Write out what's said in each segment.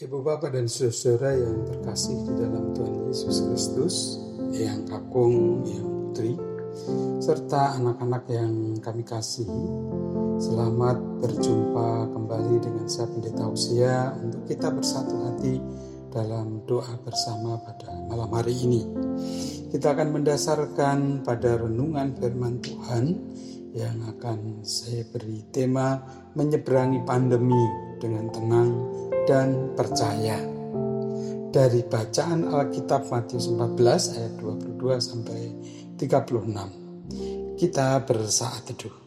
Ibu Bapak dan saudara yang terkasih di dalam Tuhan Yesus Kristus, yang kakung, yang putri, serta anak-anak yang kami kasihi, selamat berjumpa kembali dengan saya Pendeta Usia untuk kita bersatu hati dalam doa bersama pada malam hari ini. Kita akan mendasarkan pada renungan firman Tuhan yang akan saya beri tema menyeberangi pandemi dengan tenang dan percaya. Dari bacaan Alkitab Matius 14 ayat 22 sampai 36. Kita bersaat teduh.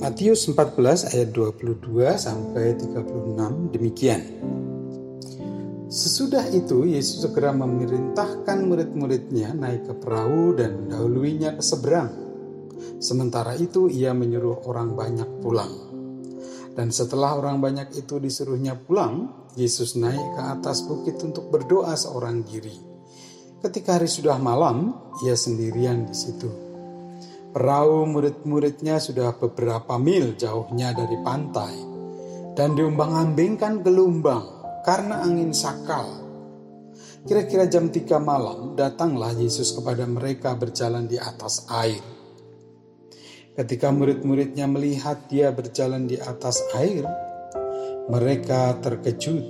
Matius 14 ayat 22 sampai 36 demikian. Sesudah itu Yesus segera memerintahkan murid-muridnya naik ke perahu dan mendahuluinya ke seberang. Sementara itu ia menyuruh orang banyak pulang. Dan setelah orang banyak itu disuruhnya pulang, Yesus naik ke atas bukit untuk berdoa seorang diri. Ketika hari sudah malam, ia sendirian di situ. Perahu murid-muridnya sudah beberapa mil jauhnya dari pantai dan diumbang-ambingkan gelombang karena angin sakal. Kira-kira jam 3 malam datanglah Yesus kepada mereka berjalan di atas air. Ketika murid-muridnya melihat dia berjalan di atas air, mereka terkejut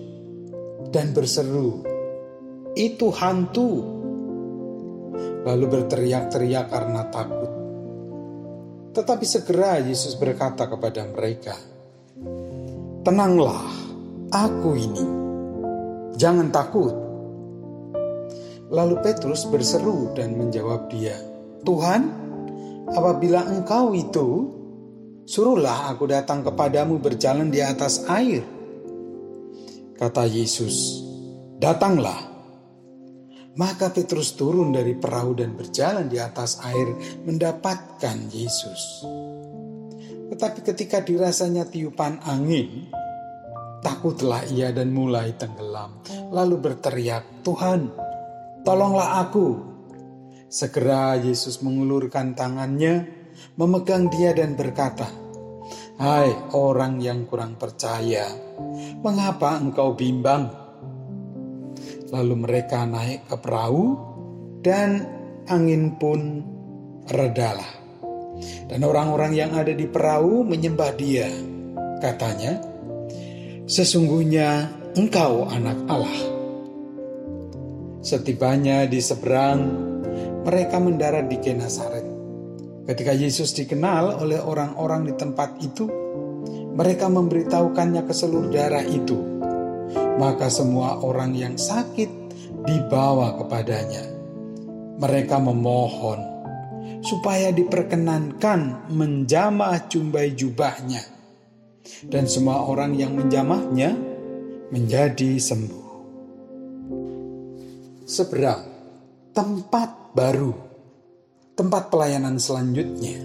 dan berseru, "Itu hantu!" Lalu berteriak-teriak karena takut. Tetapi segera Yesus berkata kepada mereka, "Tenanglah, aku ini. Jangan takut." Lalu Petrus berseru dan menjawab dia, "Tuhan, apabila Engkau itu, suruhlah aku datang kepadamu berjalan di atas air." Kata Yesus, "Datanglah." Maka Petrus turun dari perahu dan berjalan di atas air mendapatkan Yesus. Tetapi ketika dirasanya tiupan angin, takutlah ia dan mulai tenggelam. Lalu berteriak, "Tuhan, tolonglah aku!" Segera Yesus mengulurkan tangannya, memegang dia dan berkata, "Hai orang yang kurang percaya, mengapa engkau bimbang?" Lalu mereka naik ke perahu dan angin pun redalah. Dan orang-orang yang ada di perahu menyembah dia. Katanya, sesungguhnya engkau anak Allah. Setibanya di seberang, mereka mendarat di Genasaret. Ketika Yesus dikenal oleh orang-orang di tempat itu, mereka memberitahukannya ke seluruh daerah itu maka semua orang yang sakit dibawa kepadanya. Mereka memohon supaya diperkenankan menjamah jumbai jubahnya. Dan semua orang yang menjamahnya menjadi sembuh. Seberang, tempat baru, tempat pelayanan selanjutnya.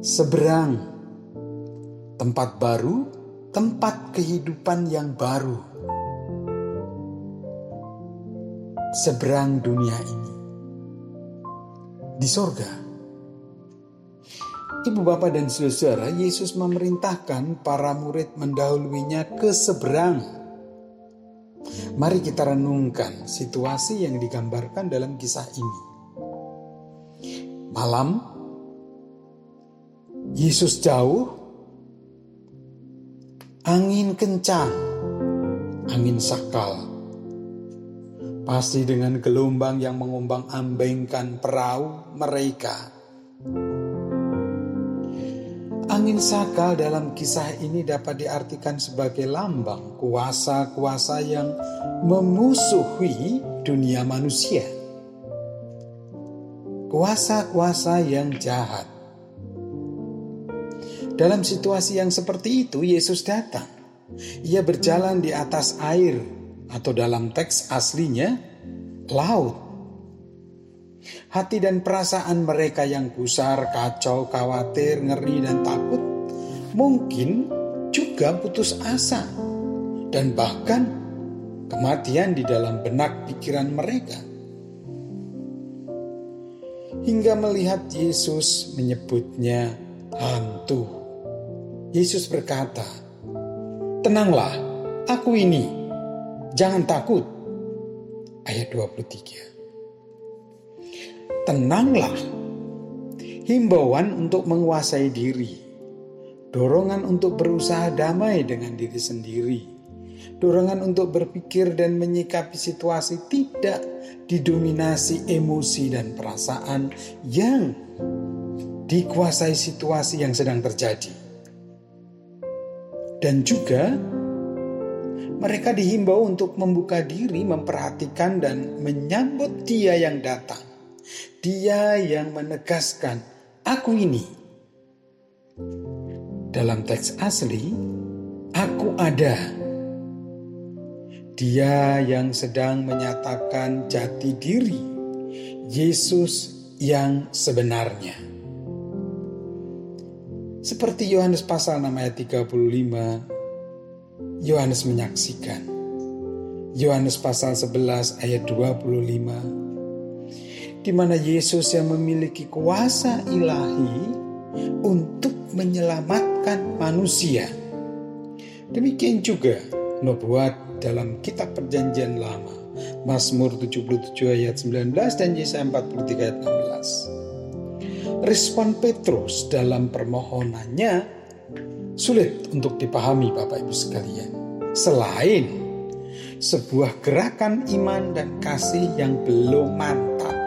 Seberang, tempat baru, tempat kehidupan yang baru. Seberang dunia ini. Di sorga. Ibu bapak dan saudara, Yesus memerintahkan para murid mendahuluinya ke seberang. Mari kita renungkan situasi yang digambarkan dalam kisah ini. Malam, Yesus jauh, angin kencang, angin sakal. Pasti dengan gelombang yang mengombang-ambingkan perahu mereka Angin sakal dalam kisah ini dapat diartikan sebagai lambang kuasa-kuasa yang memusuhi dunia manusia. Kuasa-kuasa yang jahat. Dalam situasi yang seperti itu, Yesus datang. Ia berjalan di atas air, atau dalam teks aslinya, laut. Hati dan perasaan mereka yang gusar, kacau, khawatir, ngeri, dan takut mungkin juga putus asa dan bahkan kematian di dalam benak pikiran mereka. Hingga melihat Yesus menyebutnya hantu. Yesus berkata, "Tenanglah, aku ini. Jangan takut." Ayat 23 tenanglah. Himbauan untuk menguasai diri, dorongan untuk berusaha damai dengan diri sendiri, dorongan untuk berpikir dan menyikapi situasi tidak didominasi emosi dan perasaan yang dikuasai situasi yang sedang terjadi. Dan juga mereka dihimbau untuk membuka diri, memperhatikan dan menyambut dia yang datang. Dia yang menegaskan, "Aku ini." Dalam teks asli, "Aku ada." Dia yang sedang menyatakan jati diri, Yesus yang sebenarnya. Seperti Yohanes pasal 6 ayat 35, Yohanes menyaksikan. Yohanes pasal 11 ayat 25, di mana Yesus yang memiliki kuasa ilahi untuk menyelamatkan manusia. Demikian juga nubuat dalam kitab perjanjian lama. Mazmur 77 ayat 19 dan Yesaya 43 ayat 16. Respon Petrus dalam permohonannya sulit untuk dipahami Bapak Ibu sekalian. Selain sebuah gerakan iman dan kasih yang belum mantap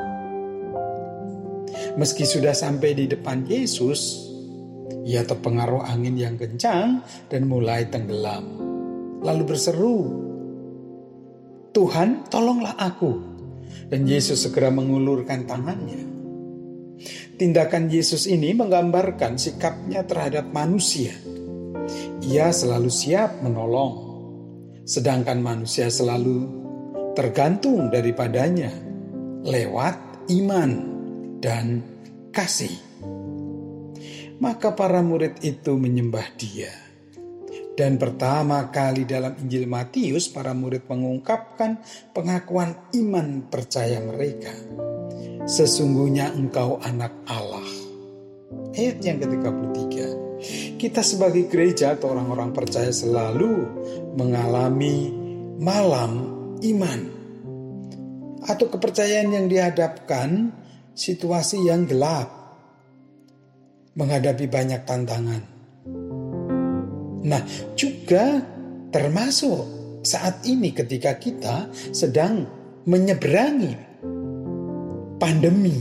Meski sudah sampai di depan Yesus, ia terpengaruh angin yang kencang dan mulai tenggelam. Lalu berseru, "Tuhan, tolonglah aku!" Dan Yesus segera mengulurkan tangannya. Tindakan Yesus ini menggambarkan sikapnya terhadap manusia. Ia selalu siap menolong, sedangkan manusia selalu tergantung daripadanya lewat iman dan kasih. Maka para murid itu menyembah dia. Dan pertama kali dalam Injil Matius para murid mengungkapkan pengakuan iman percaya mereka. Sesungguhnya engkau anak Allah. Ayat yang ke-33. Kita sebagai gereja atau orang-orang percaya selalu mengalami malam iman atau kepercayaan yang dihadapkan situasi yang gelap, menghadapi banyak tantangan. Nah, juga termasuk saat ini ketika kita sedang menyeberangi pandemi.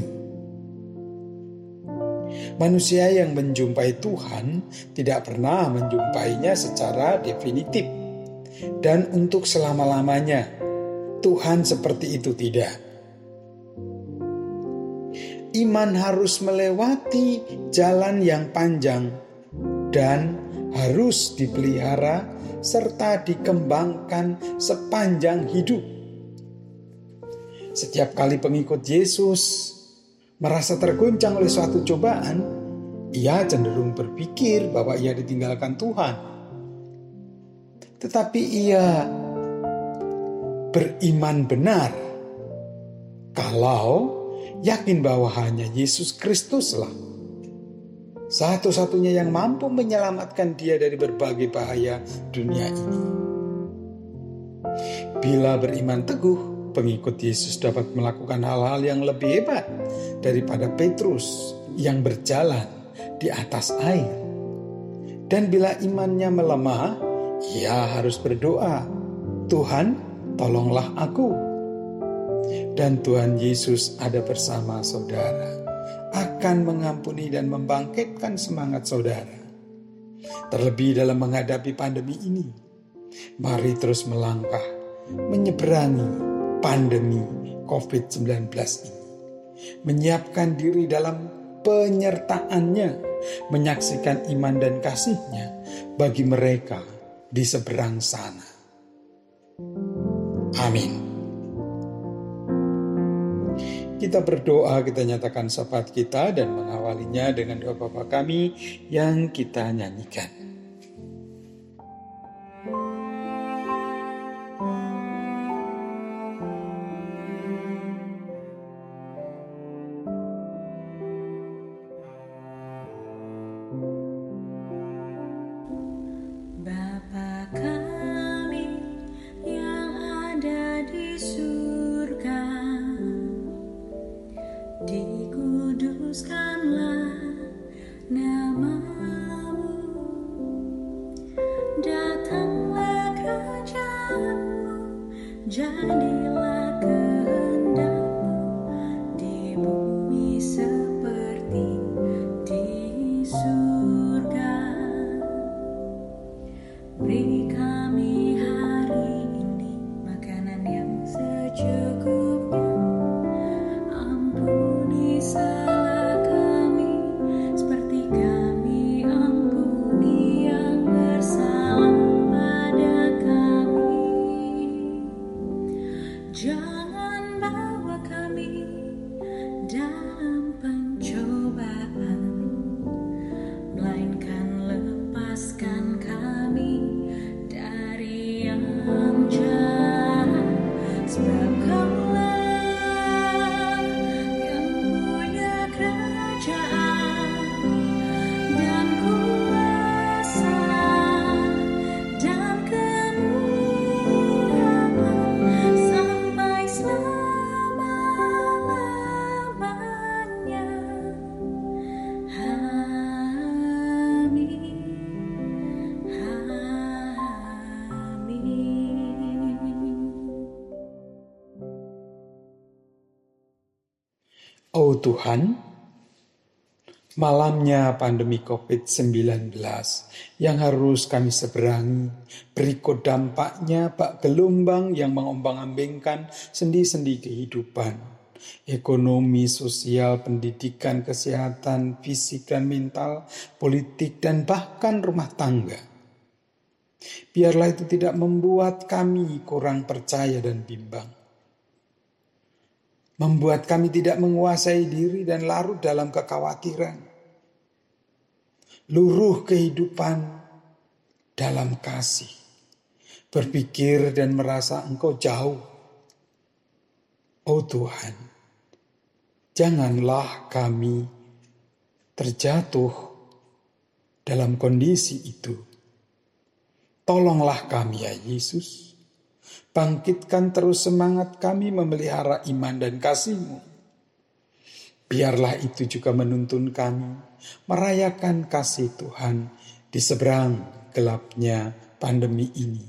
Manusia yang menjumpai Tuhan tidak pernah menjumpainya secara definitif dan untuk selama-lamanya. Tuhan seperti itu tidak iman harus melewati jalan yang panjang dan harus dipelihara serta dikembangkan sepanjang hidup. Setiap kali pengikut Yesus merasa terguncang oleh suatu cobaan, ia cenderung berpikir bahwa ia ditinggalkan Tuhan. Tetapi ia beriman benar kalau yakin bahwa hanya Yesus Kristuslah satu-satunya yang mampu menyelamatkan dia dari berbagai bahaya dunia ini. Bila beriman teguh, pengikut Yesus dapat melakukan hal-hal yang lebih hebat daripada Petrus yang berjalan di atas air. Dan bila imannya melemah, ia harus berdoa, "Tuhan, tolonglah aku." Dan Tuhan Yesus ada bersama saudara, akan mengampuni dan membangkitkan semangat saudara. Terlebih dalam menghadapi pandemi ini, mari terus melangkah menyeberangi pandemi COVID-19 ini. Menyiapkan diri dalam penyertaannya, menyaksikan iman dan kasihnya bagi mereka di seberang sana. Amin. Kita berdoa, kita nyatakan syafaat kita dan mengawalinya dengan doa Bapa kami yang kita nyanyikan. Tuhan, malamnya pandemi COVID-19 yang harus kami seberangi, berikut dampaknya bak gelombang yang mengombang-ambingkan sendi-sendi kehidupan, ekonomi, sosial, pendidikan, kesehatan, fisik dan mental, politik, dan bahkan rumah tangga. Biarlah itu tidak membuat kami kurang percaya dan bimbang membuat kami tidak menguasai diri dan larut dalam kekhawatiran. Luruh kehidupan dalam kasih, berpikir dan merasa Engkau jauh. Oh Tuhan, janganlah kami terjatuh dalam kondisi itu. Tolonglah kami ya Yesus Bangkitkan terus semangat kami memelihara iman dan kasih-Mu. Biarlah itu juga menuntun kami merayakan kasih Tuhan di seberang gelapnya pandemi ini.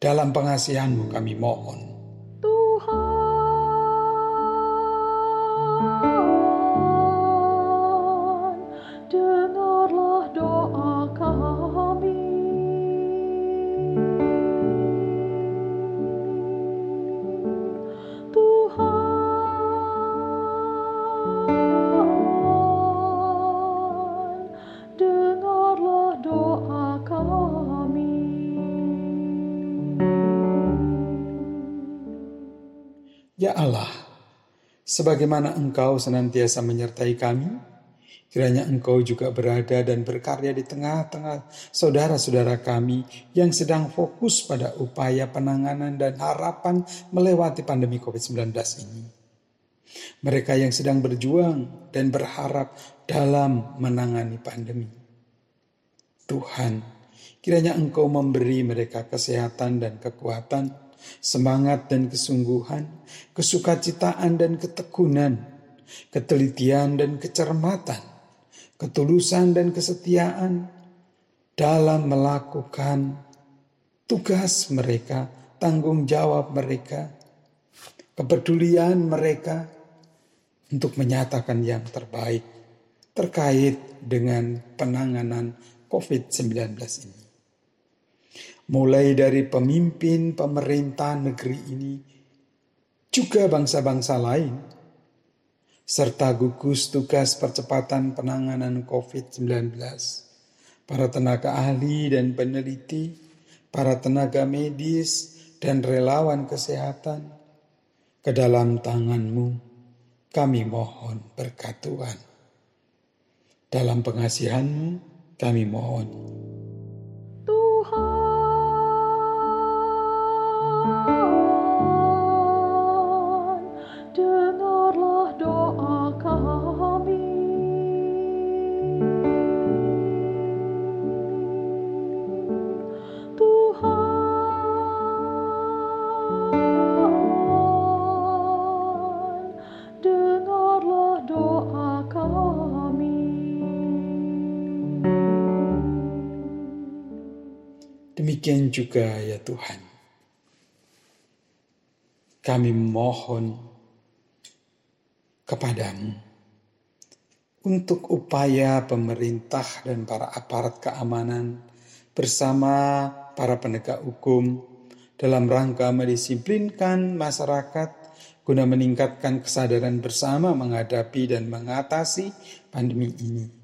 Dalam pengasihan-Mu kami mohon. Sebagaimana Engkau senantiasa menyertai kami, kiranya Engkau juga berada dan berkarya di tengah-tengah saudara-saudara kami yang sedang fokus pada upaya penanganan dan harapan melewati pandemi COVID-19 ini. Mereka yang sedang berjuang dan berharap dalam menangani pandemi. Tuhan, Kiranya Engkau memberi mereka kesehatan dan kekuatan, semangat dan kesungguhan, kesukacitaan dan ketekunan, ketelitian dan kecermatan, ketulusan dan kesetiaan dalam melakukan tugas mereka, tanggung jawab mereka, kepedulian mereka untuk menyatakan yang terbaik terkait dengan penanganan COVID-19 ini mulai dari pemimpin pemerintah negeri ini, juga bangsa-bangsa lain, serta gugus tugas percepatan penanganan COVID-19, para tenaga ahli dan peneliti, para tenaga medis, dan relawan kesehatan, ke dalam tanganmu kami mohon berkat Tuhan. Dalam pengasihanmu kami mohon. Demikian juga ya Tuhan. Kami mohon kepadamu untuk upaya pemerintah dan para aparat keamanan bersama para penegak hukum dalam rangka mendisiplinkan masyarakat guna meningkatkan kesadaran bersama menghadapi dan mengatasi pandemi ini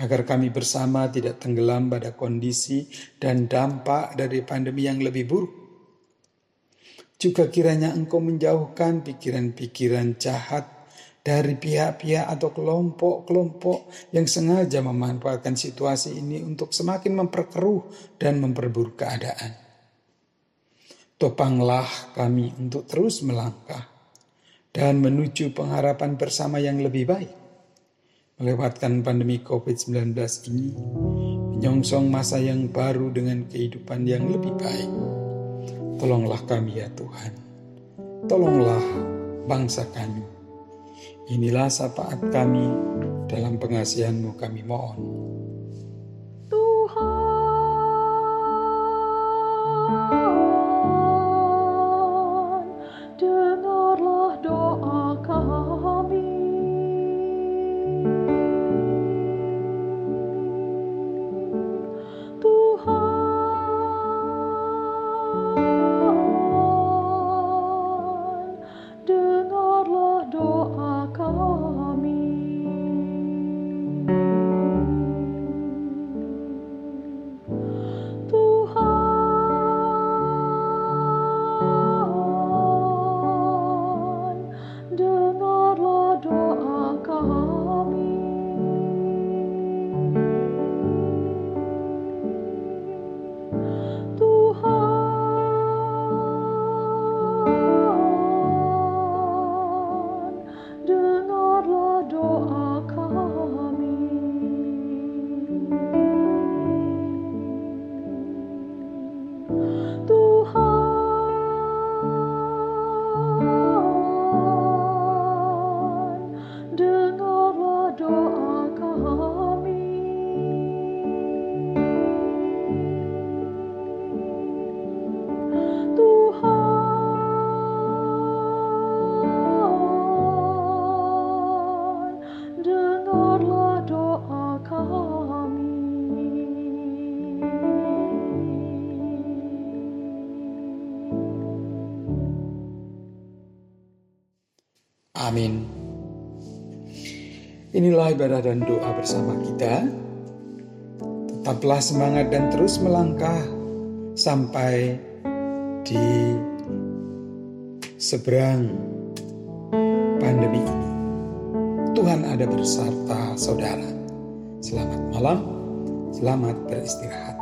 agar kami bersama tidak tenggelam pada kondisi dan dampak dari pandemi yang lebih buruk. Juga kiranya engkau menjauhkan pikiran-pikiran jahat dari pihak-pihak atau kelompok-kelompok yang sengaja memanfaatkan situasi ini untuk semakin memperkeruh dan memperburuk keadaan. Topanglah kami untuk terus melangkah dan menuju pengharapan bersama yang lebih baik melewatkan pandemi COVID-19 ini, menyongsong masa yang baru dengan kehidupan yang lebih baik. Tolonglah kami ya Tuhan. Tolonglah bangsa kami. Inilah sapaat kami dalam pengasihanmu kami mohon. Amin. Inilah ibadah dan doa bersama kita. Tetaplah semangat dan terus melangkah sampai di seberang pandemi ini. Tuhan ada beserta saudara. Selamat malam, selamat beristirahat.